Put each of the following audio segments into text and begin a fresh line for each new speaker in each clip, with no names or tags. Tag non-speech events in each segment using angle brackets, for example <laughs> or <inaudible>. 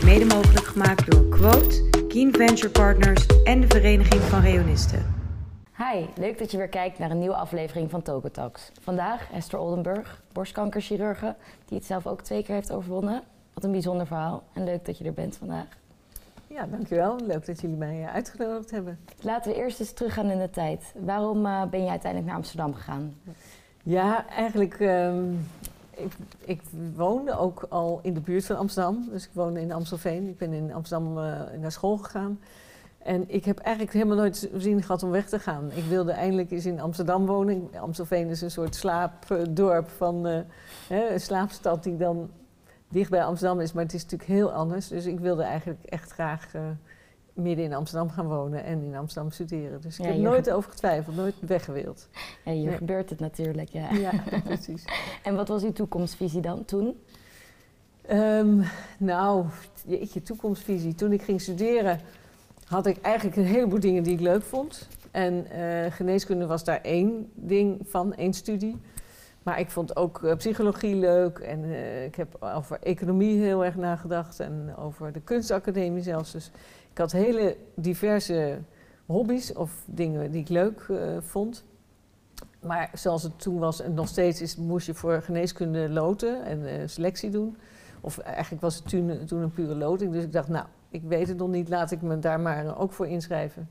wordt mede mogelijk gemaakt door Quote, Keen Venture Partners en de Vereniging van Reonisten.
Hi, leuk dat je weer kijkt naar een nieuwe aflevering van Togo Talks. Vandaag Esther Oldenburg, borstkankerchirurge, die het zelf ook twee keer heeft overwonnen. Wat een bijzonder verhaal en leuk dat je er bent vandaag.
Ja, dankjewel. Leuk dat jullie mij eh, uitgenodigd hebben.
Laten we eerst eens teruggaan in de tijd. Waarom uh, ben je uiteindelijk naar Amsterdam gegaan?
Ja, eigenlijk, um, ik, ik, woonde ook al in de buurt van Amsterdam. Dus ik woonde in Amstelveen. Ik ben in Amsterdam uh, naar school gegaan. En ik heb eigenlijk helemaal nooit zin gehad om weg te gaan. Ik wilde eindelijk eens in Amsterdam wonen. Amstelveen is een soort slaapdorp van uh, hè, een slaapstad die dan dicht bij Amsterdam is, maar het is natuurlijk heel anders. Dus ik wilde eigenlijk echt graag uh, midden in Amsterdam gaan wonen en in Amsterdam studeren. Dus ik
Ja,
heb nooit over getwijfeld, nooit weggewild.
Ja, hier
Nee.
gebeurt het natuurlijk, ja.
Ja, <laughs> precies.
En wat was uw toekomstvisie dan toen?
Ehm, nou, jeetje, toekomstvisie. Toen ik ging studeren had ik eigenlijk een heleboel dingen die ik leuk vond. En eh, geneeskunde was daar één ding van, één studie. Maar ik vond ook eh, psychologie leuk en eh, ik heb over economie heel erg nagedacht en over de kunstacademie zelfs. Dus ik had hele diverse hobby's of dingen die ik leuk eh, vond. Maar zoals het toen was en nog steeds is, moest je voor geneeskunde loten en eh, selectie doen. Of eigenlijk was het toen, toen een pure loting. Dus ik dacht, nou, ik weet het nog niet, laat ik me daar maar ook voor inschrijven.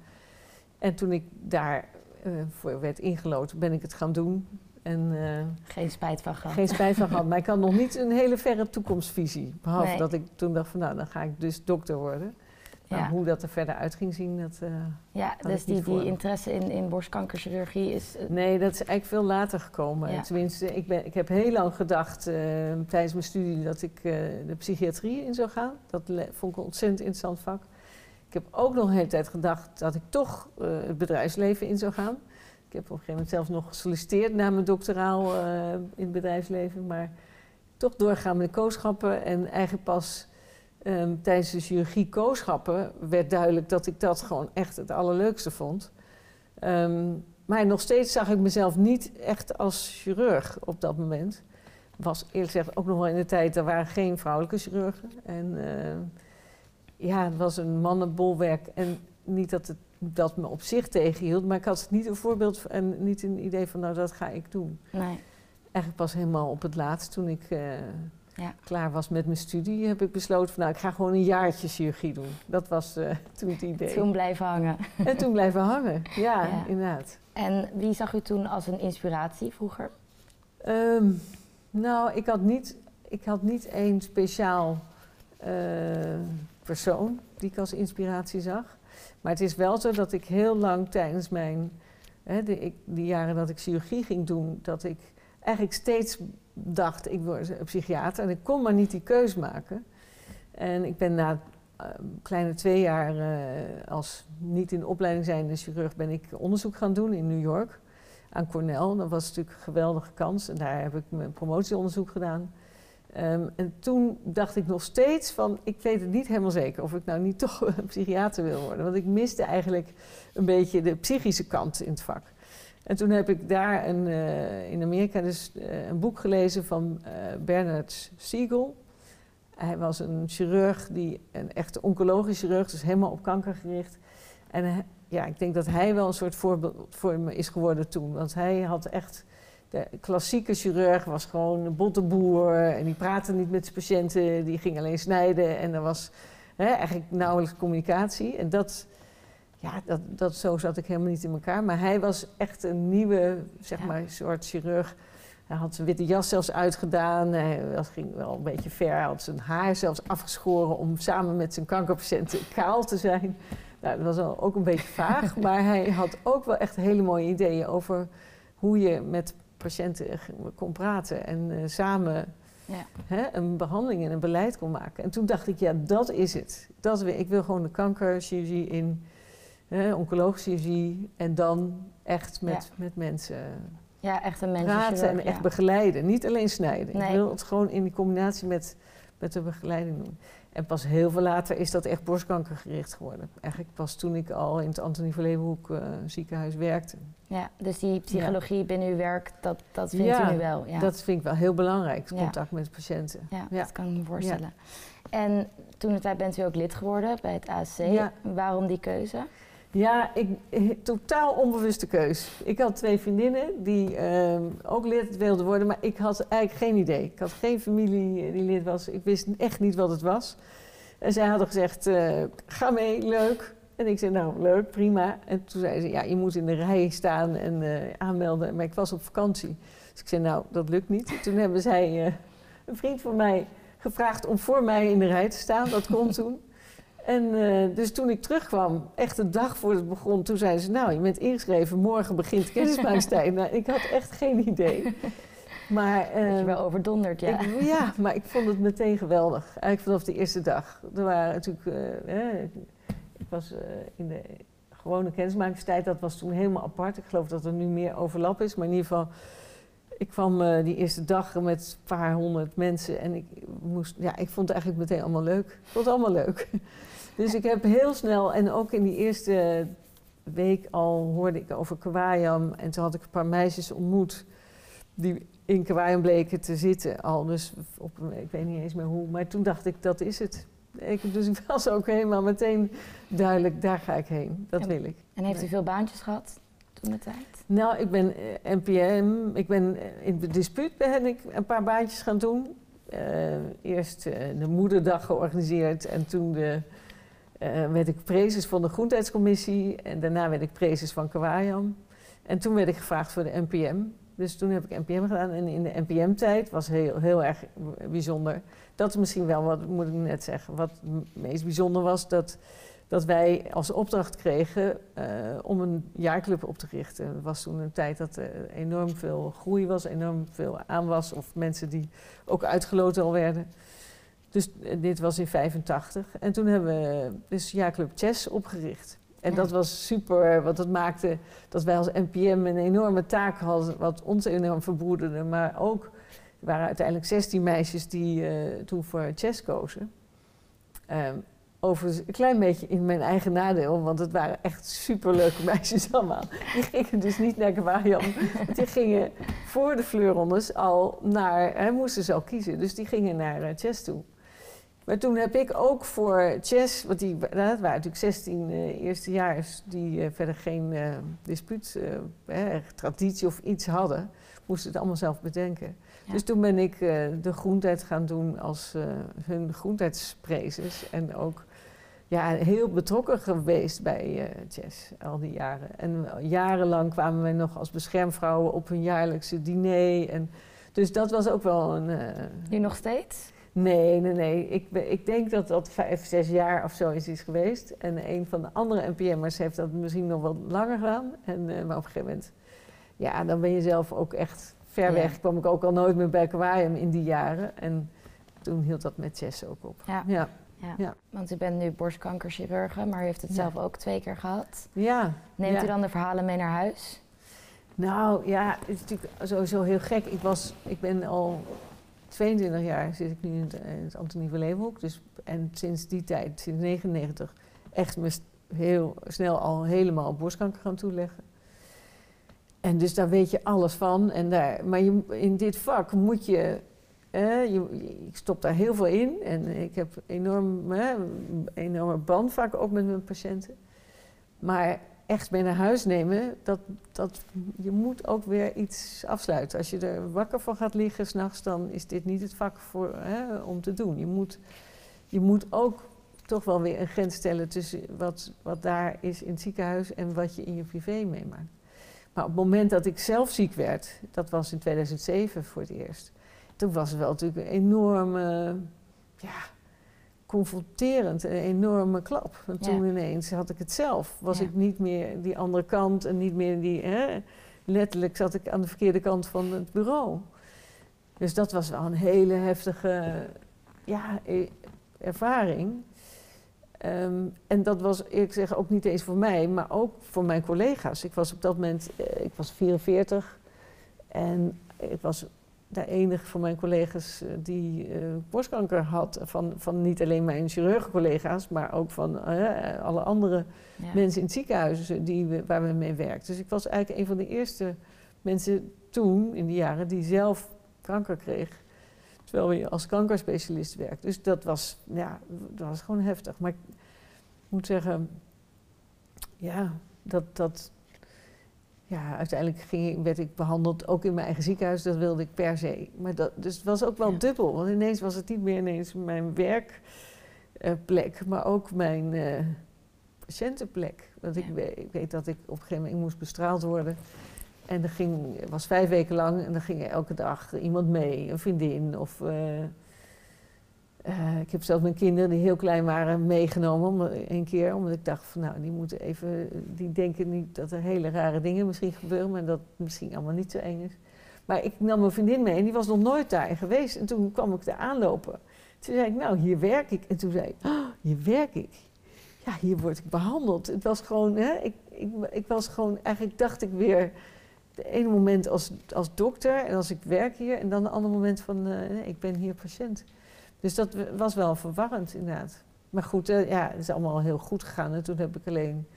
En toen ik daar eh, voor werd ingeloten, ben ik het gaan doen. En eh,
Geen spijt van gehad.
geen spijt van gehad. Maar ik had nog niet een hele verre toekomstvisie. Behalve
Nee.
dat ik toen dacht van, nou, dan ga ik dus dokter worden. Maar
Ja.
hoe dat er verder uit ging zien, dat... eh,
Ja, dus die, die interesse in, in borstkankerchirurgie is... eh,
Nee, dat is eigenlijk veel later gekomen.
Ja.
Tenminste, ik, ben, ik heb heel lang gedacht eh, tijdens mijn studie dat ik de psychiatrie in zou gaan. Dat vond ik een ontzettend interessant vak. Ik heb ook nog een hele tijd gedacht dat ik toch het bedrijfsleven in zou gaan. Ik heb op een gegeven moment zelfs nog gesolliciteerd na mijn doctoraal in het bedrijfsleven. Maar toch doorgaan met de kooschappen en eigenlijk pas ehm, tijdens de chirurgie kooschappen werd duidelijk dat ik dat gewoon echt het allerleukste vond. Ehm, maar nog steeds zag ik mezelf niet echt als chirurg op dat moment. Was eerlijk gezegd ook nog wel in de tijd, er waren geen vrouwelijke chirurgen. En eh, ja, het was een mannenbolwerk. En niet dat het dat me op zich tegenhield, maar ik had niet een voorbeeld en niet een idee van, nou dat ga ik doen.
nee.
Eigenlijk pas helemaal op het laatst, toen ik eh,
Ja.
klaar was met mijn studie, heb ik besloten van, nou ik ga gewoon een jaartje chirurgie doen. Dat was eh, <laughs> toen het idee.
Toen blijven hangen. <laughs>
En toen blijven hangen, ja,
Ja.
inderdaad.
En wie zag u toen als een inspiratie vroeger?
Ehm, nou, ik had niet, ik had niet één speciaal eh, persoon die ik als inspiratie zag. Maar het is wel zo dat ik heel lang tijdens mijn, hè, de, ik, die jaren dat ik chirurgie ging doen, dat ik eigenlijk steeds dacht, ik word psychiater. En ik kon maar niet die keus maken. En ik ben na eh, kleine twee jaar eh, als niet in opleiding zijnde chirurg, ben ik onderzoek gaan doen in New York aan Cornell. Dat was natuurlijk een geweldige kans en daar heb ik mijn promotieonderzoek gedaan. Ehm, en toen dacht ik nog steeds van, ik weet het niet helemaal zeker of ik nou niet <laughs> toch psychiater wil worden. Want ik miste eigenlijk een beetje de psychische kant in het vak. En toen heb ik daar een, eh, in Amerika dus eh, een boek gelezen van eh, Bernard Siegel. Hij was een chirurg, die, een echte oncologisch chirurg, dus helemaal op kanker gericht. En ja, ik denk dat hij wel een soort voorbeeld voor me is geworden toen. Want hij had echt... De klassieke chirurg was gewoon een botteboer en die praatte niet met zijn patiënten, die ging alleen snijden en er was hè, eigenlijk nauwelijks communicatie. En dat, ja, dat, dat, zo zat ik helemaal niet in elkaar. Maar hij was echt een nieuwe, zeg
Ja.
maar, soort chirurg. Hij had zijn witte jas zelfs uitgedaan. Hij was, ging wel een beetje ver. Hij had zijn haar zelfs afgeschoren om samen met zijn kankerpatiënten kaal te zijn. Nou, dat was ook een beetje vaag. <laughs> maar hij had ook wel echt hele mooie ideeën over hoe je met patiënten kon praten. En eh, samen
Ja.
hè, een behandeling en een beleid kon maken. En toen dacht ik, ja, dat is het. Dat, ik wil gewoon de kankerchirurgie in, hè, oncologische chirurgie. En dan echt met, met mensen
Ja, echt een
praten en echt
ja.
begeleiden. Niet alleen snijden.
Nee.
Ik wil het gewoon in die combinatie met, met de begeleiding doen. En pas heel veel later is dat echt borstkankergericht geworden. Eigenlijk pas toen ik al in het Antonie van Leeuwenhoek uh, ziekenhuis werkte.
Ja, dus die psychologie binnen uw werk, dat, dat vindt
ja,
u nu wel? Ja,
dat vind ik wel heel belangrijk, contact met patiënten.
Ja, dat kan ik me voorstellen. En toen de tijd bent u ook lid geworden bij het ASC. Waarom die keuze?
Ja, ik, totaal onbewuste keus. Ik had twee vriendinnen die uh, ook lid wilden worden, maar ik had eigenlijk geen idee. Ik had geen familie die lid was. Ik wist echt niet wat het was. En zij hadden gezegd, uh, ga mee, leuk. En ik zei, nou, leuk, prima. En toen zei ze, ja, je moet in de rij staan en aanmelden. Maar ik was op vakantie. Dus ik zei, nou, dat lukt niet. Toen hebben zij, een vriend van mij, gevraagd om voor mij in de rij te staan. Dat kon toen. En uh, dus toen ik terugkwam, echt een dag voordat het begon, toen zeiden ze: Nou, je bent ingeschreven, morgen begint kennismaakstijd. <laughs> nou, ik had echt geen idee. Maar, <laughs>
uh, je ehm, wel overdonderd, ja.
Ik, ja, maar ik vond het meteen geweldig. Eigenlijk vanaf de eerste dag. Er waren natuurlijk. Uh, ik was in de gewone kennismakingstijd, dat was toen helemaal apart. Ik geloof dat er nu meer overlap is, maar in ieder geval. Ik kwam die eerste dag met een paar honderd mensen en ik, moest, ja, ik vond het eigenlijk meteen allemaal leuk. Ik vond het allemaal leuk. <laughs> Dus ik heb heel snel, en ook in die eerste week al hoorde ik over Kwajam. En toen had ik een paar meisjes ontmoet die in Kwajam bleken te zitten al. Dus op, ik weet niet eens meer hoe, maar toen dacht ik, dat is het. Ik, dus <laughs> ik was ook helemaal meteen duidelijk, daar ga ik heen. Dat wil ik.
En heeft u veel baantjes gehad toen de tijd?
Nou, ik ben uh, NPM, ik ben uh, in de dispuut ben ik een paar baantjes gaan doen. Uh, eerst de moederdag georganiseerd en toen de uh, werd ik prezes van de Groentheidscommissie en daarna werd ik prezes van Kwajam. En toen werd ik gevraagd voor de NPM. Dus toen heb ik NPM gedaan en in de NPM-tijd was heel, heel erg bijzonder. Dat is misschien wel wat, moet ik net zeggen, wat het meest bijzonder was, dat, dat wij als opdracht kregen uh, om een jaarclub op te richten. Het was toen een tijd dat er enorm veel groei was, enorm veel aanwas, of mensen die ook uitgeloten al werden. Dus eh, dit was in 85. En toen hebben we dus Jaarclub Chess opgericht. En dat was super, want dat maakte dat wij als NPM een enorme taak hadden, wat ons enorm verbroederde. Maar ook, er waren uiteindelijk 16 meisjes die uh, toen voor chess kozen. Um, overigens een klein beetje in mijn eigen nadeel, want het waren echt superleuke <laughs> meisjes allemaal. Die gingen dus niet naar Kwajam, die gingen voor de fleurrondes al naar, hè, moesten ze al kiezen, dus die gingen naar uh, chess toe. Maar toen heb ik ook voor chess, want die, dat waren natuurlijk 16 uh, eerstejaars die uh, verder geen uh, dispuut, traditie of iets hadden, moesten het allemaal zelf bedenken. Ja. Dus toen ben ik de groentijd gaan doen als hun groentijdsprezes en ook ja, heel betrokken geweest bij chess al die jaren. En jarenlang kwamen wij nog als beschermvrouwen op hun jaarlijkse diner. En, dus dat was ook wel een...
nu nog steeds?
Nee, nee, nee. Ik, ik denk dat dat vijf, zes jaar of zo is, is geweest. En een van de andere NPM'ers heeft dat misschien nog wat langer gedaan. En, uh, maar op een gegeven moment, ja, dan ben je zelf ook echt ver weg. Kwam ik ook al nooit meer bij Kwajum in die jaren. En toen hield dat met chess ook op.
Ja. ja. Ja. Want u bent nu borstkankerchirurge, maar u heeft het zelf ook twee keer gehad.
Ja.
Neemt u dan de verhalen mee naar huis?
Nou ja, het is natuurlijk sowieso heel gek. Ik, was, ik ben al 22 jaar zit ik nu in het, in het Antonie van Leeuwenhoek. Dus, en sinds die tijd, sinds 99, echt me heel snel al helemaal borstkanker gaan toeleggen. En dus daar weet je alles van. En daar, maar je, in dit vak moet je, Ik stop daar heel veel in. En ik heb enorm, eh, enorme band vaak ook met mijn patiënten. Maar echt mee naar huis nemen, dat, dat, je moet ook weer iets afsluiten. Als je er wakker van gaat liggen s'nachts, dan is dit niet het vak voor, om te doen. Je moet, je moet ook toch wel weer een grens stellen tussen wat, wat daar is in het ziekenhuis en wat je in je privé meemaakt. Maar op het moment dat ik zelf ziek werd, dat was in 2007 voor het eerst, toen was het wel natuurlijk een enorme, ja, confronterend, een enorme klap. Want toen ineens had ik het zelf. Was ik niet meer die andere kant en niet meer die... Hè, letterlijk zat ik aan de verkeerde kant van het bureau. Dus dat was wel een hele heftige ja, e, ervaring. Um, en dat was eerlijk gezegd ook niet eens voor mij, maar ook voor mijn collega's. Ik was op dat moment, uh, ik was 44 en ik was de enige van mijn collega's eh, die eh, borstkanker had. Van, van niet alleen mijn chirurgencollega's, maar ook van eh, alle andere
Ja.
mensen in het ziekenhuis die we, waar we mee werkten. Dus ik was eigenlijk een van de eerste mensen toen, in die jaren, die zelf kanker kreeg. Terwijl je als kankerspecialist werkt. Dus dat was, ja, dat was gewoon heftig. Maar ik moet zeggen, ja, dat, dat, ja, uiteindelijk ging werd ik behandeld, ook in mijn eigen ziekenhuis, dat wilde ik per se. Maar dat, dus het was ook wel
Ja.
dubbel, want ineens was het niet meer ineens mijn werkplek, maar ook mijn eh, patiëntenplek. Want ik, weet, ik weet dat ik op een gegeven moment moest bestraald worden. En dat ging, was vijf weken lang en dan ging elke dag iemand mee, een vriendin of... eh, eh, ik heb zelfs mijn kinderen die heel klein waren meegenomen om, een keer. Omdat ik dacht van nou, die moeten even... Die denken niet dat er hele rare dingen misschien gebeuren. Maar dat het misschien allemaal niet zo eng is. Maar ik nam mijn vriendin mee en die was nog nooit daar geweest. En toen kwam ik daar aanlopen. Toen zei ik, nou, hier werk ik. En toen zei ik, oh, hier werk ik. Ja, hier word ik behandeld. Het was gewoon, hè, ik, ik, ik was gewoon... Eigenlijk dacht ik weer... De ene moment als, als dokter en als ik werk hier. En dan de andere moment van, eh, ik ben hier patiënt. Dus dat was wel verwarrend inderdaad. Maar goed, eh, ja, het is allemaal heel goed gegaan. En toen heb ik alleen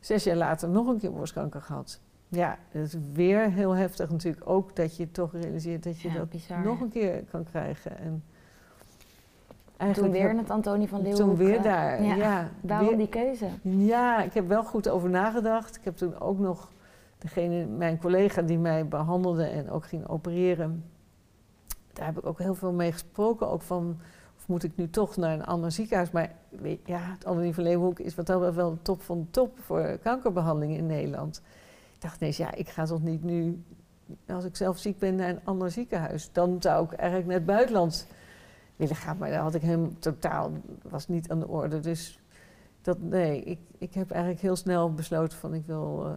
zes jaar later nog een keer borstkanker gehad. Ja, dat is weer heel heftig natuurlijk. Ook dat je toch realiseert dat je
Ja,
dat
bizar.
nog een keer kan krijgen. En
Toen weer
heb-
met Antonie van Leeuwenhoek.
toen weer
eh,
daar.
ja.
Ja,
Waarom
weer-
die keuze?
ja, ik heb wel goed over nagedacht. Ik heb toen ook nog degene, mijn collega die mij behandelde en ook ging opereren. Daar heb ik ook heel veel mee gesproken. Ook van, of moet ik nu toch naar een ander ziekenhuis? Maar ja, het Antonie van Leeuwenhoek is wat dat wel de top van de top voor kankerbehandeling in Nederland. Ik dacht ineens, ja, ik ga toch niet nu, als ik zelf ziek ben, naar een ander ziekenhuis. Dan zou ik eigenlijk naar het buitenland willen gaan. Maar daar had ik hem totaal, was niet aan de orde. Dus dat, nee, ik, ik heb eigenlijk heel snel besloten van ik wil eh,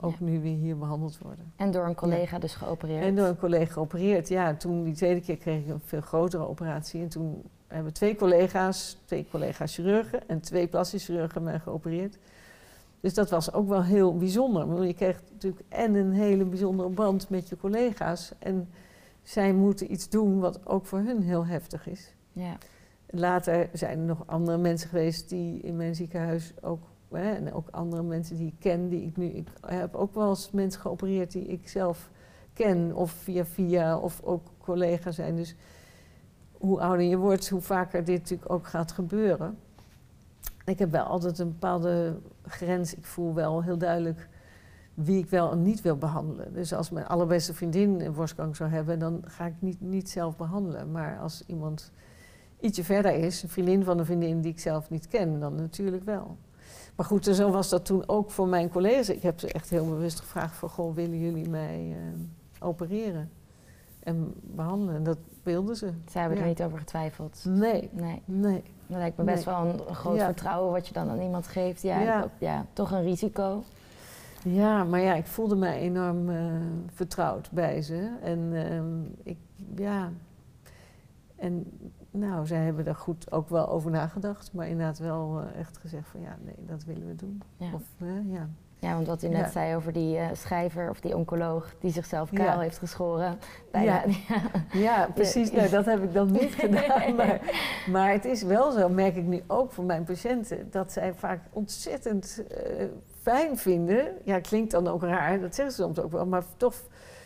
ook
Ja.
nu weer hier behandeld worden.
En door een collega dus geopereerd.
En door een collega geopereerd. Ja, toen die tweede keer kreeg ik een veel grotere operatie. En toen hebben twee collega's, twee collega's chirurgen en twee plastisch chirurgen mij geopereerd. Dus dat was ook wel heel bijzonder. Je kreeg natuurlijk en een hele bijzondere band met je collega's. En zij moeten iets doen wat ook voor hun heel heftig is.
Ja.
Later zijn er nog andere mensen geweest die in mijn ziekenhuis ook, en ook andere mensen die ik ken, die ik nu, ik heb ook wel eens mensen geopereerd die ik zelf ken, of via via, of ook collega's zijn. Dus hoe ouder je wordt, hoe vaker dit natuurlijk ook gaat gebeuren. Ik heb wel altijd een bepaalde grens, ik voel wel heel duidelijk wie ik wel en niet wil behandelen. Dus als mijn allerbeste vriendin een borstkanker zou hebben, dan ga ik niet, niet zelf behandelen. Maar als iemand ietsje verder is, een vriendin van een vriendin die ik zelf niet ken, dan natuurlijk wel. Maar goed, en zo was dat toen ook voor mijn collega's. Ik heb ze echt heel bewust gevraagd van, goh, willen jullie mij eh, opereren en behandelen? En dat wilden ze.
Zij hebben er niet over getwijfeld.
Nee,
Nee,
nee.
dat lijkt me best
Nee.
wel een, groot
Ja.
vertrouwen wat je dan aan iemand geeft. Ja,
Ja.
ook- ja toch een risico.
Ja, maar ja, ik voelde mij enorm eh, vertrouwd bij ze. En ehm, ik, ja. En nou, zij hebben daar goed ook wel over nagedacht. Maar inderdaad wel eh, echt gezegd van ja, nee, dat willen we doen.
Ja.
Of, eh, ja.
Ja, want wat u net
Ja.
zei over die eh, schrijver of die oncoloog die zichzelf kaal
Ja.
heeft geschoren. Bijna, ja. <laughs>
ja, precies. Nou, dat heb ik dan niet <laughs> gedaan. Maar, maar het is wel zo, merk ik nu ook voor mijn patiënten, dat zij vaak ontzettend fijn vinden. Ja, klinkt dan ook raar, dat zeggen ze soms ook wel, maar toch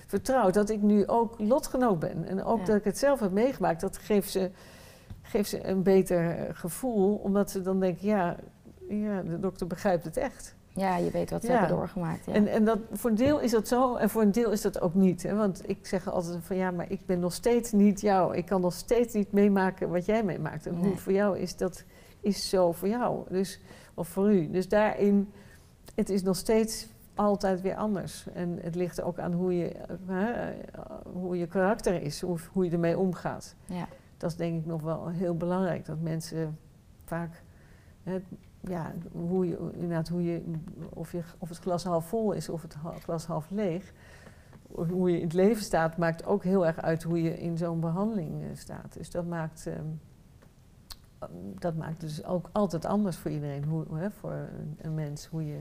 vertrouwd dat ik nu ook lotgenoot ben. En ook dat ik het zelf heb meegemaakt, dat geeft ze, geeft ze een beter eh, gevoel, omdat ze dan denken, ja, ja, de dokter begrijpt het echt.
Ja, je weet wat ze
Ja.
hebben doorgemaakt. Ja.
En, en dat, voor een deel is dat zo en voor een deel is dat ook niet. Hè? Want ik zeg altijd van ja, maar ik ben nog steeds niet jou. Ik kan nog steeds niet meemaken wat jij meemaakt. En hoe
Nee.
voor jou is, dat is zo voor jou. Dus, of voor u. Dus daarin, het is nog steeds altijd weer anders. En het ligt ook aan hoe je, eh, hè, hoe je karakter is, hoe, hoe je ermee omgaat.
ja.
Dat is denk ik nog wel heel belangrijk. Dat mensen vaak, hè, ja, hoe je, inderdaad, hoe je, of, je, of het glas half vol is of het glas half leeg. Hoe je in het leven staat, maakt ook heel erg uit hoe je in zo'n behandeling eh, staat. Dus dat maakt, ehm, dat maakt dus ook altijd anders voor iedereen, hoe, hè, voor een, een mens, hoe je,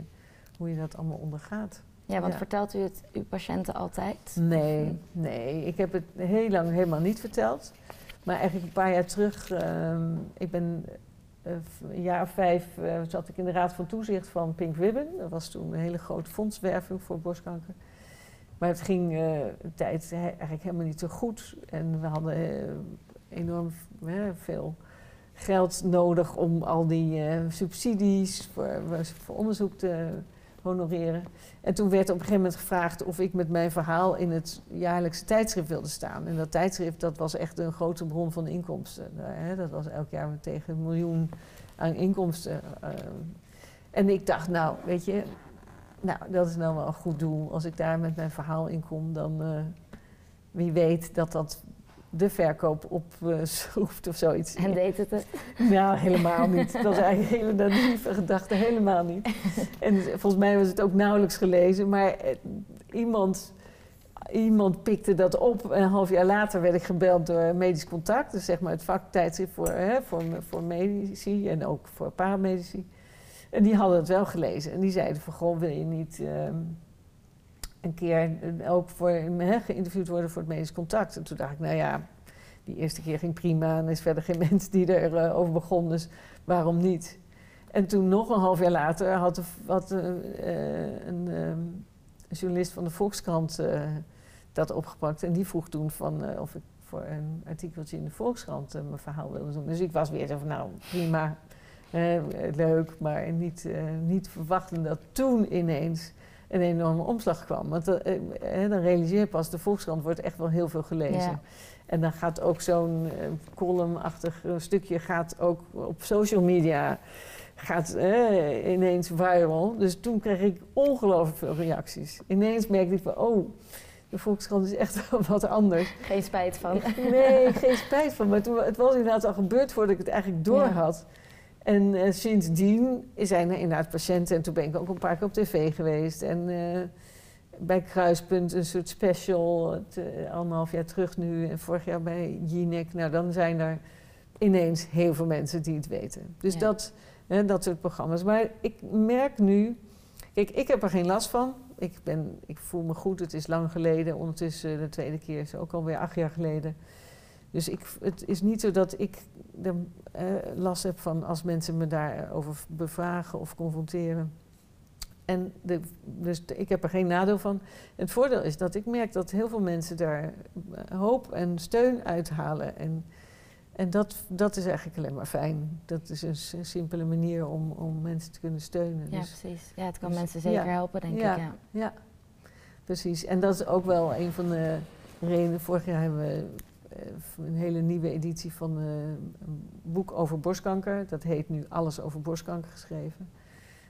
hoe je dat allemaal ondergaat.
Ja, want
Ja.
vertelt u het uw patiënten altijd?
Nee, nee. Ik heb het heel lang helemaal niet verteld. Maar eigenlijk een paar jaar terug, ehm, ik ben eh, een jaar of vijf, eh, zat ik in de raad van toezicht van Pink Ribbon. Dat was toen een hele grote fondswerving voor borstkanker. Maar het ging eh, een tijd eigenlijk helemaal niet zo goed. En we hadden enorm veel geld nodig om al die subsidies voor, voor onderzoek te honoreren. En toen werd op een gegeven moment gevraagd of ik met mijn verhaal in het jaarlijkse tijdschrift wilde staan. En dat tijdschrift dat was echt een grote bron van inkomsten. Hè, dat was elk jaar tegen een miljoen aan inkomsten. eh. en ik dacht, nou, weet je, nou, dat is nou wel een goed doel. Als ik daar met mijn verhaal in kom, dan eh, wie weet dat dat de verkoop opschroeft <laughs> of zoiets.
En deed het het?
Nou, helemaal niet. Dat was eigenlijk een hele naïeve gedachte, helemaal niet. En volgens mij was het ook nauwelijks gelezen, maar eh, iemand, iemand pikte dat op. En een half jaar later werd ik gebeld door Medisch Contact, dus zeg maar het vaktijdschrift voor, hè, voor, voor medici en ook voor paramedici. En die hadden het wel gelezen en die zeiden van, goh, wil je niet ehm, een keer eh, ook voor, hè, geïnterviewd worden voor het Medisch Contact? En toen dacht ik, nou ja, die eerste keer ging prima en er is verder geen <laughs> mens die erover over begon, dus waarom niet? En toen nog een half jaar later had, eh, eh, een, journalist van de Volkskrant eh, dat opgepakt. En die vroeg toen van, eh, of ik voor een artikeltje in de Volkskrant eh, mijn verhaal wilde doen. Dus ik was weer zo van, nou prima, eh, leuk, maar niet, eh, niet verwachten dat toen ineens een enorme omslag kwam. Want eh, eh, dan realiseer je pas, de Volkskrant wordt echt wel heel veel gelezen.
Ja.
En dan gaat ook zo'n eh, columnachtig stukje gaat ook op social media gaat, eh, ineens viral. Dus toen kreeg ik ongelooflijk veel reacties. Ineens merkte ik van, oh, de Volkskrant is echt wel <laughs> wat anders.
Geen spijt van.
Nee, <laughs> geen spijt van. Maar toen, het was inderdaad al gebeurd voordat ik het eigenlijk door
Ja.
En eh, sindsdien zijn er inderdaad patiënten. En toen ben ik ook een paar keer op tv geweest. En eh, bij Kruispunt een soort special. Het, eh, anderhalf jaar terug nu. En vorig jaar bij Jinek. Nou, dan zijn er ineens heel veel mensen die het weten. Dus
Ja.
dat, hè, dat soort programma's. Maar ik merk nu... Kijk, ik heb er geen last van. Ik, ben, ik voel me goed. Het is lang geleden. Ondertussen de tweede keer is ook alweer acht jaar geleden. Dus ik, het is niet zo dat ik er eh, last heb van als mensen me daarover bevragen of confronteren. En de, dus de- ik heb er geen nadeel van. Het voordeel is dat ik merk dat heel veel mensen daar eh, hoop en steun uithalen. En, en dat, dat is eigenlijk alleen maar fijn. Dat is een simpele manier om, om mensen te kunnen steunen.
Ja,
Dus-
precies. Ja, het kan
dus-
mensen zeker
ja.
helpen, denk
Ja.
ik. Ja.
ja, precies. En dat is ook wel een van de redenen. Vorig jaar hebben we een hele nieuwe editie van eh, een boek over borstkanker. Dat heet nu Alles over borstkanker geschreven.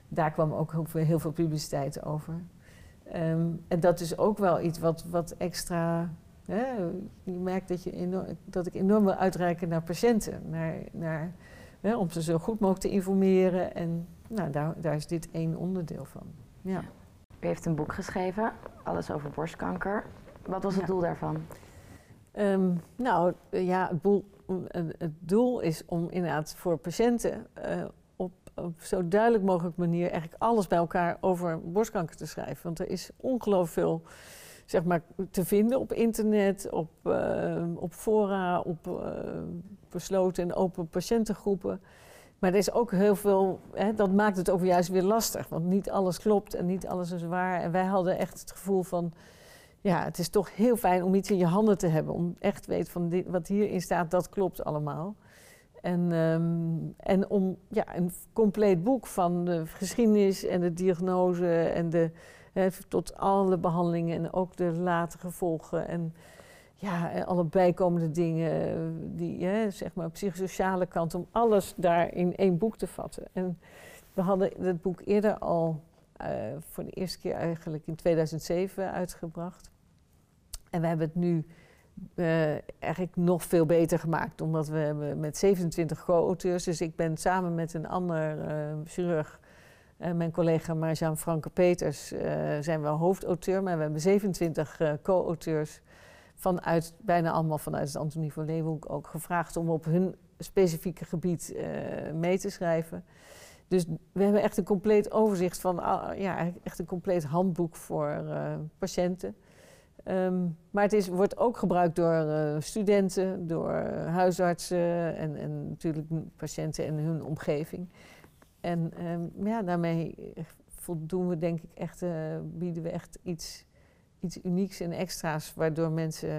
Daar kwam ook heel veel, publiciteit over. Ehm, en dat is ook wel iets wat, wat extra. Hè, je merkt dat, je enorm, dat ik enorm wil uitreiken naar patiënten. Naar, naar, hè, om ze zo goed mogelijk te informeren. En nou, daar, daar is dit één onderdeel van. Ja.
U heeft een boek geschreven, Alles over borstkanker. Wat was het
Ja.
doel daarvan?
Ehm, nou ja, het, boel- eh, het doel is om inderdaad voor patiënten eh, op, zo duidelijk mogelijk manier eigenlijk alles bij elkaar over borstkanker te schrijven. Want er is ongelooflijk veel zeg maar, te vinden op internet, op, eh, op fora, op eh, besloten en open patiëntengroepen. Maar er is ook heel veel, hè, dat maakt het ook juist weer lastig. Want niet alles klopt en niet alles is waar. En wij hadden echt het gevoel van, ja, het is toch heel fijn om iets in je handen te hebben. Om echt te weten van dit, wat hierin staat, dat klopt allemaal. En, ehm, en om ja, een compleet boek van de geschiedenis en de diagnose en de, tot alle behandelingen en ook de late gevolgen. En ja, alle bijkomende dingen, eh, die zeg maar psychosociale kant, om alles daar in één boek te vatten. En we hadden het boek eerder al voor de eerste keer eigenlijk in 2007 uitgebracht. En we hebben het nu eh, eigenlijk nog veel beter gemaakt, omdat we hebben met 27 co-auteurs, dus ik ben samen met een ander eh, chirurg, eh, mijn collega Marjaan Franke Peters, eh, zijn we hoofdauteur, maar we hebben 27 eh, co-auteurs vanuit, bijna allemaal vanuit het Antonie van Leeuwenhoek ook gevraagd om op hun specifieke gebied eh, mee te schrijven. Dus we hebben echt een compleet overzicht van, ah, ja, echt een compleet handboek voor uh, patiënten. Um, maar het is, wordt ook gebruikt door uh, studenten, door huisartsen en, en, natuurlijk patiënten en hun omgeving. En um, ja, daarmee voldoen we denk ik echt, uh, bieden we echt iets, iets unieks en extra's, waardoor mensen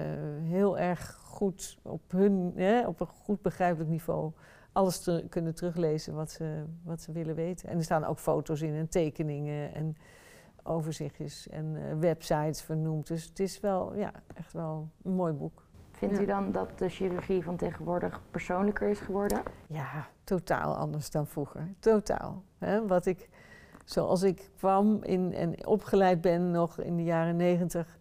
heel erg goed op hun, op een goed begrijpelijk niveau alles te, kunnen teruglezen wat ze, wat ze willen weten. En er staan ook foto's in en tekeningen en overzichtjes en uh, websites vernoemd. Dus het is wel, ja, echt wel een mooi boek.
Vindt u dan dat de chirurgie van tegenwoordig persoonlijker is geworden?
Ja, totaal anders dan vroeger. Totaal. Wat ik, zoals ik kwam in, en opgeleid ben nog in de jaren negentig,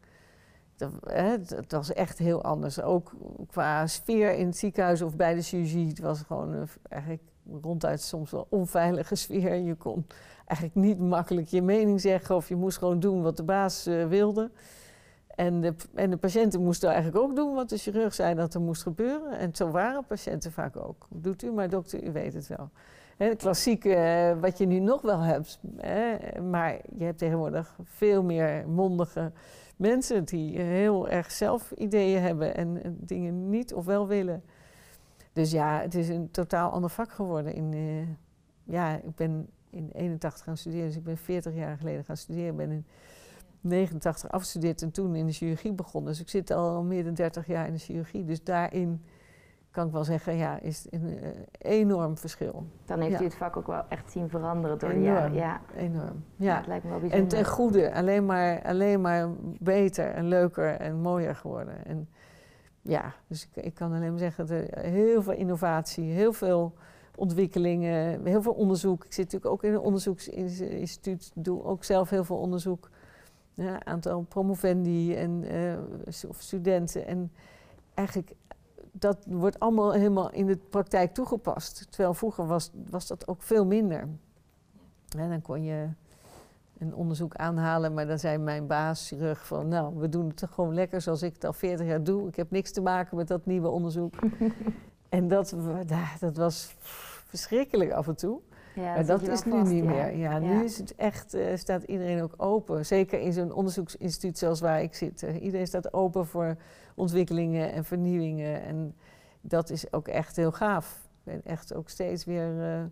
dat, hè, dat, was echt heel anders. Ook qua sfeer in het ziekenhuis of bij de chirurgie. Het was gewoon eigenlijk ronduit soms wel onveilige sfeer. Je kon eigenlijk niet makkelijk je mening zeggen of je moest gewoon doen wat de baas uh, wilde. En de, en de patiënten moesten eigenlijk ook doen wat de chirurg zei dat er moest gebeuren. En zo waren patiënten vaak ook. Doet u maar dokter, u weet het wel. He, klassieke, uh, wat je nu nog wel hebt. Hè, maar je hebt tegenwoordig veel meer mondige mensen die heel erg zelf ideeën hebben en, en dingen niet of wel willen. Dus ja, het is een totaal ander vak geworden. In, uh, ja, ik ben in 81 gaan studeren, dus ik ben 40 jaar geleden gaan studeren. Ik ben in 89 afgestudeerd en toen in de chirurgie begonnen. Dus ik zit al meer dan 30 jaar in de chirurgie. Dus daarin kan ik wel zeggen, ja, is een uh, enorm verschil.
Dan heeft
ja.
u het vak ook wel echt zien veranderen door
enorm,
de jaren. Ja,
enorm. Ja.
Dat lijkt me wel bijzonder.
En ten goede, alleen maar, alleen maar beter en leuker en mooier geworden. En ja, dus ik, ik kan alleen maar zeggen, dat er heel veel innovatie, heel veel ontwikkelingen, heel veel onderzoek. Ik zit natuurlijk ook in een onderzoeksinstituut, doe ook zelf heel veel onderzoek. Ja, aantal promovendi en uh, of studenten. En eigenlijk, dat wordt allemaal helemaal in de praktijk toegepast. Terwijl vroeger was, was dat ook veel minder. En dan kon je een onderzoek aanhalen, maar dan zei mijn baas, chirurg, van nou, we doen het gewoon lekker zoals ik het al 40 jaar doe. Ik heb niks te maken met dat nieuwe onderzoek. <laughs> en dat, dat was verschrikkelijk af en toe.
Ja,
maar dat is nu
vast,
niet
ja.
meer. Ja, nu is het echt, uh, staat iedereen ook open. Zeker in zo'n onderzoeksinstituut zoals waar ik zit. Uh, iedereen staat open voor ontwikkelingen en vernieuwingen. En dat is ook echt heel gaaf. Ik ben echt ook steeds weer... Uh,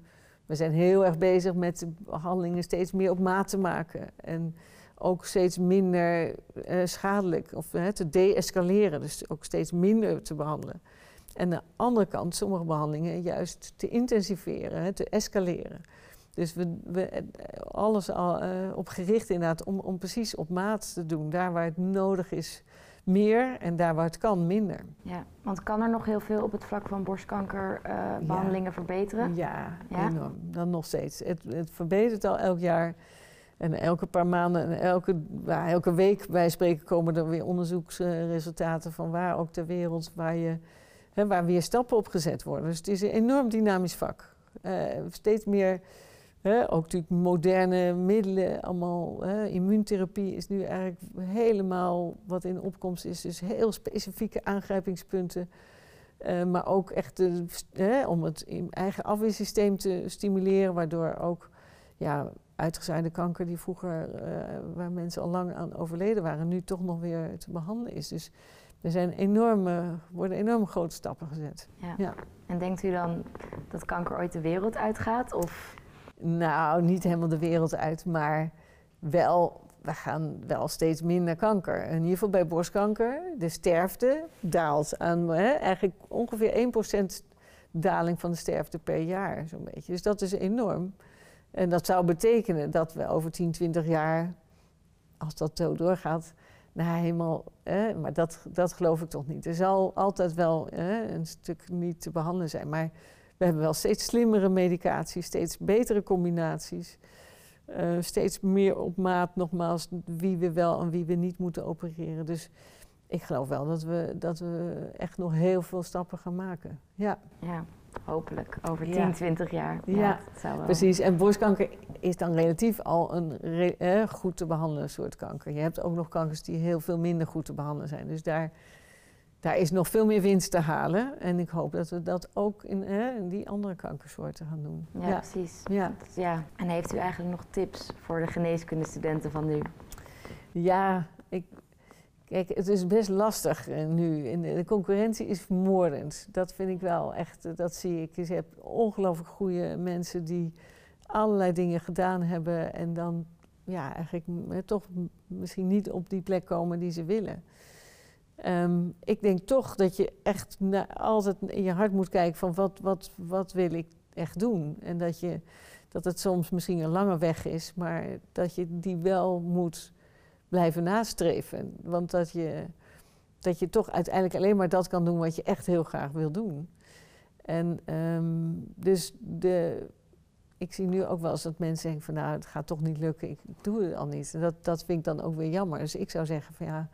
we zijn heel erg bezig met de behandelingen steeds meer op maat te maken. En ook steeds minder schadelijk of te de-escaleren. Dus ook steeds minder te behandelen. En aan de andere kant sommige behandelingen juist te intensiveren, hè, te escaleren. Dus we, we alles al uh, op gericht inderdaad om, om precies op maat te doen. Daar waar het nodig is meer en daar waar het kan minder.
Ja, want kan er nog heel veel op het vlak van borstkankerbehandelingen uh, verbeteren?
Ja,
Ja?
enorm. Dan nog steeds. Het, het verbetert al elk jaar. En elke paar maanden en elke, elke week bij spreken komen er weer onderzoeksresultaten van waar ook ter wereld waar je Waar weer stappen op gezet worden. Dus het is een enorm dynamisch vak. Uh, steeds meer, hè, ook natuurlijk moderne middelen, allemaal. Hè, immuuntherapie is nu eigenlijk helemaal wat in opkomst is. Dus heel specifieke aangrijpingspunten. Uh, maar ook echt hè, om het eigen afweersysteem te stimuleren, waardoor ook ja, uitgezaaide kanker die vroeger, uh, waar mensen al lang aan overleden waren, nu toch nog weer te behandelen is. Dus er zijn enorme, worden enorme grote stappen gezet.
Ja.
Ja.
En denkt u dan dat kanker ooit de wereld uitgaat? Of
Nou, niet helemaal de wereld uit, maar wel, we gaan wel steeds minder kanker. In ieder geval bij borstkanker, de sterfte daalt aan hè, eigenlijk ongeveer 1% daling van de sterfte per jaar, zo'n beetje. Dus dat is enorm. En dat zou betekenen dat we over 10, 20 jaar, als dat zo doorgaat, nou, helemaal, eh, maar dat, dat geloof ik toch niet. Er zal altijd wel eh, een stuk niet te behandelen zijn. Maar we hebben wel steeds slimmere medicatie, steeds betere combinaties. Uh, steeds meer op maat, nogmaals, wie we wel en wie we niet moeten opereren. Dus ik geloof wel dat we, dat we echt nog heel veel stappen gaan maken. Ja,
ja, hopelijk over 10,
Ja.
20 jaar.
Ja,
dat zou wel.
precies. En borstkanker is dan relatief al een re- eh, goed te behandelen soort kanker. Je hebt ook nog kankers die heel veel minder goed te behandelen zijn. Dus daar daar is nog veel meer winst te halen. En ik hoop dat we dat ook in, in die andere kankersoorten gaan doen.
Ja, precies.
Ja.
ja. En heeft u eigenlijk nog tips voor de geneeskundestudenten van nu?
Ja, ik, kijk, het is best lastig eh, nu. De concurrentie is vermoordend. Dat vind ik wel echt, eh, dat zie ik. Je hebt ongelooflijk goede mensen die allerlei dingen gedaan hebben en dan ja, eigenlijk eh, toch misschien niet op die plek komen die ze willen. Ehm, ik denk toch dat je echt altijd in je hart moet kijken van wat, wat, wat wil ik echt doen. En dat, je, dat het soms misschien een lange weg is, maar dat je die wel moet blijven nastreven. Want dat je, dat je toch uiteindelijk alleen maar dat kan doen wat je echt heel graag wil doen. En um, dus de, ik zie nu ook wel eens dat mensen denken van nou, het gaat toch niet lukken, ik doe het al niet. En dat, dat vind ik dan ook weer jammer. Dus ik zou zeggen van ja,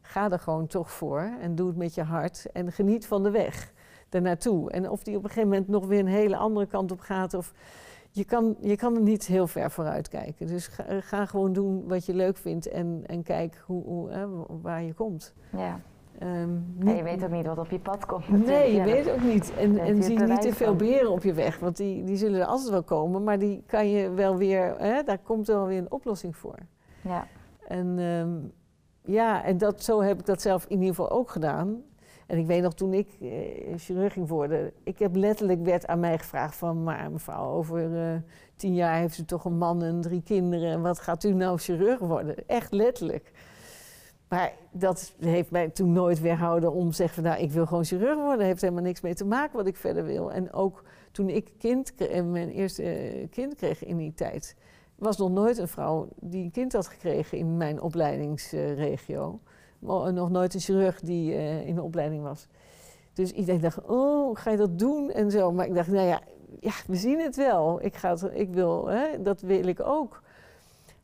ga er gewoon toch voor en doe het met je hart en geniet van de weg ernaartoe. En of die op een gegeven moment nog weer een hele andere kant op gaat of je kan, je kan er niet heel ver vooruit kijken. Dus ga, ga gewoon doen wat je leuk vindt en, en kijk hoe, hoe hè, waar je komt.
Ja. Um, je weet ook niet wat op je pad komt.
Nee, je weet ook niet. En, en zie niet te veel beren op je weg, want die, die zullen er altijd wel komen, maar die kan je wel weer, hè, daar komt wel weer een oplossing voor.
Ja.
En um, ja, en dat, zo heb ik dat zelf in ieder geval ook gedaan. En ik weet nog toen ik eh, chirurg ging worden, ik heb letterlijk werd aan mij gevraagd van, maar mevrouw, over uh, tien jaar heeft u toch een man en drie kinderen, en wat gaat u nou chirurg worden? Echt letterlijk. Maar dat heeft mij toen nooit weerhouden om te zeggen van, nou, ik wil gewoon chirurg worden. Dat heeft helemaal niks mee te maken wat ik verder wil. En ook toen ik kind, mijn eerste eh, kind kreeg in die tijd, was nog nooit een vrouw die een kind had gekregen in mijn opleidingsregio. Nog nooit een chirurg die uh, in de opleiding was. Dus iedereen dacht, oh, ga je dat doen en zo. Maar ik dacht, nou ja, ja we zien het wel. Ik, ga het, ik wil, hè, dat wil ik ook.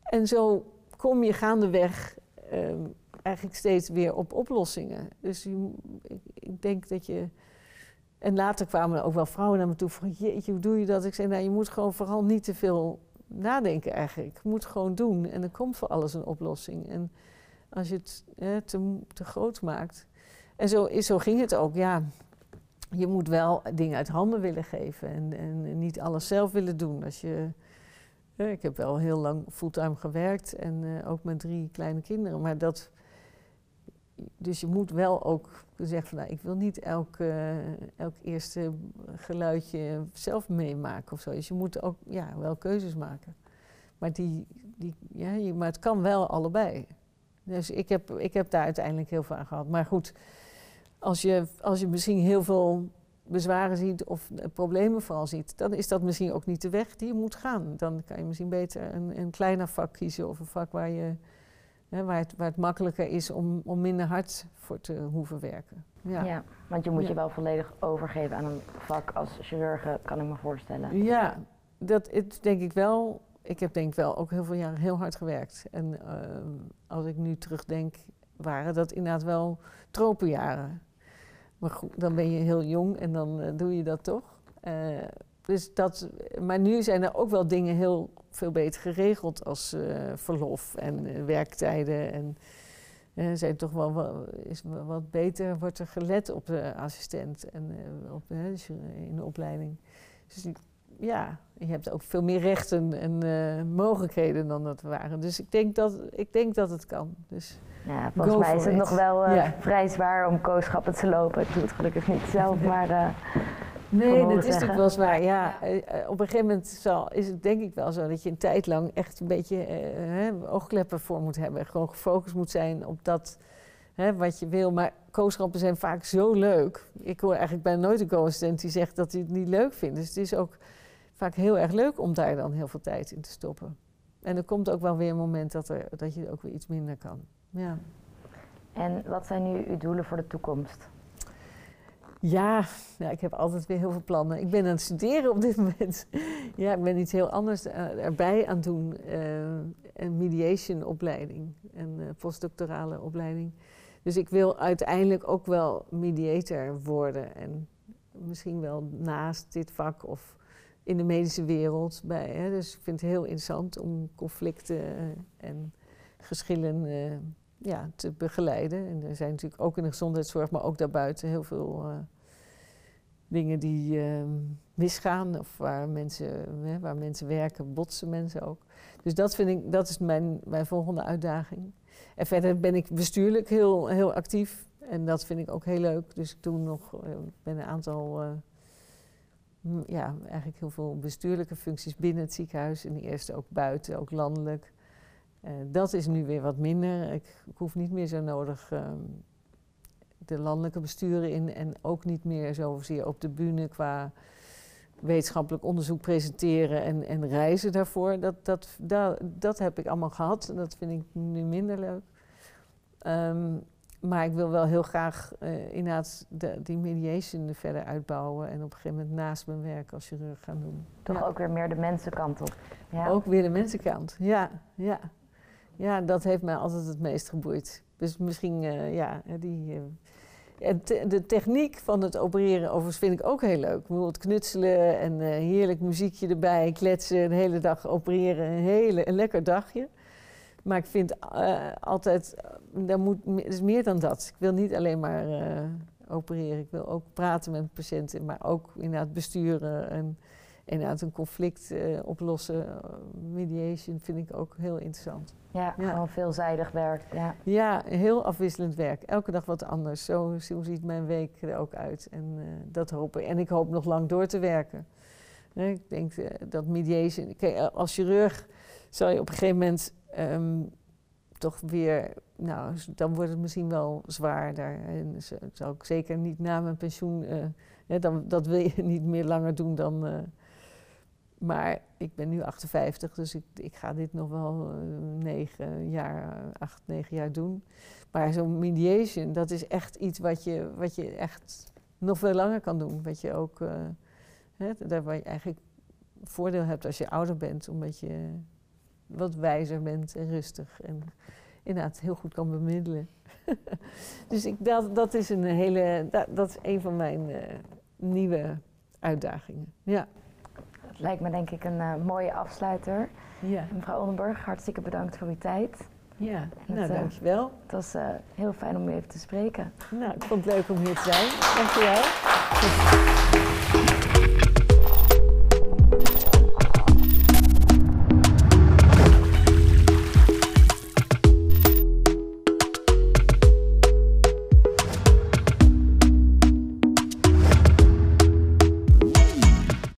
En zo kom je gaandeweg um, eigenlijk steeds weer op oplossingen. Dus ik, ik, denk dat je... En later kwamen er ook wel vrouwen naar me toe van... jeetje, hoe doe je dat? Ik zei, nou, je moet gewoon vooral niet te veel nadenken eigenlijk. Je moet gewoon doen en er komt voor alles een oplossing. En als je het hè, te, te groot maakt. En zo, zo ging het ook, ja. Je moet wel dingen uit handen willen geven en, en niet alles zelf willen doen. Als je, ik heb wel heel lang fulltime gewerkt en uh, ook met drie kleine kinderen. Maar dat, dus je moet wel ook zeggen van nou, ik wil niet elk, uh, elk eerste geluidje zelf meemaken of zo. Dus je moet ook ja, wel keuzes maken. Maar, die, die, ja, maar het kan wel allebei. Dus ik heb, ik heb daar uiteindelijk heel veel aan gehad. Maar goed, als je, als je misschien heel veel bezwaren ziet of problemen vooral ziet, dan is dat misschien ook niet de weg die je moet gaan. Dan kan je misschien beter een, een kleiner vak kiezen of een vak waar je Hè, waar, het, waar het makkelijker is om, om minder hard voor te hoeven werken.
Ja, ja want je moet je wel volledig overgeven aan een vak als chirurg, kan ik me voorstellen.
Ja, dat is denk ik wel. Ik heb denk ik wel ook heel veel jaren heel hard gewerkt. En uh, als ik nu terugdenk, waren dat inderdaad wel tropenjaren. Maar goed, dan ben je heel jong en dan uh, doe je dat toch. Uh, dus dat, maar nu zijn er ook wel dingen heel veel beter geregeld als verlof en werktijden. En zijn toch wel wat, is wat beter, wordt er gelet op de assistent en op, in de opleiding. Dus ja, je hebt ook veel meer rechten en mogelijkheden dan dat waren. Dus ik denk dat, ik denk dat het kan. Dus
ja, volgens mij is het nog wel vrij zwaar om kooschappen te lopen. Ik doe het gelukkig niet zelf, maar
Nee, dat is natuurlijk wel zwaar. Ja, eh, eh, op een gegeven moment zal, is het denk ik wel zo dat je een tijd lang echt een beetje oogkleppen voor moet hebben. Gewoon gefocust moet zijn op dat hè, wat je wil. Maar kooschappen zijn vaak zo leuk. Ik hoor eigenlijk bijna nooit een co-assistent die zegt dat hij het niet leuk vindt. Dus het is ook vaak heel erg leuk om daar dan heel veel tijd in te stoppen. En er komt ook wel weer een moment dat, er, dat je ook weer iets minder kan. Ja.
En wat zijn nu uw doelen voor de toekomst?
Ja, ja, ik heb altijd weer heel veel plannen. Ik ben aan het studeren op dit <laughs> moment. ja, ik ben iets heel anders uh, erbij aan het doen. Uh, een mediation opleiding, een uh, postdoctorale opleiding. Dus ik wil uiteindelijk ook wel mediator worden. En misschien wel naast dit vak of in de medische wereld. Bij, hè. Dus ik vind het heel interessant om conflicten en geschillen ja, te begeleiden. En er zijn natuurlijk ook in de gezondheidszorg, maar ook daarbuiten heel veel uh, dingen die uh, misgaan. Of waar mensen, waar mensen werken, botsen mensen ook. Dus dat vind ik, dat is mijn, mijn volgende uitdaging. En verder ben ik bestuurlijk heel, heel actief. En dat vind ik ook heel leuk. Dus ik doe nog, ben een aantal, ja, eigenlijk heel veel bestuurlijke functies binnen het ziekenhuis. En eerste ook buiten, ook landelijk. Uh, dat is nu weer wat minder. Ik, ik hoef niet meer zo nodig um, de landelijke besturen in en ook niet meer zozeer op de bühne qua wetenschappelijk onderzoek presenteren en, en reizen daarvoor. Dat, dat, dat, heb ik allemaal gehad en dat vind ik nu minder leuk. Um, maar ik wil wel heel graag uh, inderdaad de, die mediation verder uitbouwen en op een gegeven moment naast mijn werk als chirurg gaan doen.
Toch ja. ook weer meer de mensenkant op.
Ja. Ook weer de mensenkant, ja, ja. Ja, dat heeft mij altijd het meest geboeid. Dus misschien, uh, ja, die... Uh, te, de techniek van het opereren overigens vind ik ook heel leuk. Het knutselen en heerlijk muziekje erbij, kletsen, een hele dag opereren, een, hele, een lekker dagje. Maar ik vind altijd, daar moet, het is meer dan dat. Ik wil niet alleen maar opereren, ik wil ook praten met patiënten, maar ook inderdaad besturen en inderdaad een conflict oplossen. mediation vind ik ook heel interessant.
Ja, ja, gewoon veelzijdig werk. Ja.
ja, heel afwisselend werk. Elke dag wat anders. Zo, zo ziet mijn week er ook uit. En dat hoop ik. En ik hoop nog lang door te werken. Nee, ik denk dat mediation... Als chirurg zou je op een gegeven moment um, toch weer... Nou, dan wordt het misschien wel zwaarder. En zou ik zeker niet na mijn pensioen... Uh, dan, dat wil je <laughs> niet meer langer doen dan maar ik ben nu 58, dus ik, ik ga dit nog wel uh, negen jaar, acht, negen jaar doen. Maar zo'n mediation, dat is echt iets wat je, wat je echt nog veel langer kan doen. Wat je ook, hè, daar waar je eigenlijk voordeel hebt als je ouder bent, omdat je wat wijzer bent en rustig. En inderdaad heel goed kan bemiddelen. <laughs> dus ik, dat, dat is een hele, dat, dat is een van mijn uh, nieuwe uitdagingen. Ja
lijkt me denk ik een uh, mooie afsluiter.
Ja.
Mevrouw Oldenburg, hartstikke bedankt voor uw tijd.
Ja, nou het, dankjewel. Uh,
het was heel fijn om u even te spreken.
Nou, ik vond het leuk om hier te zijn. Dankjewel. <laughs>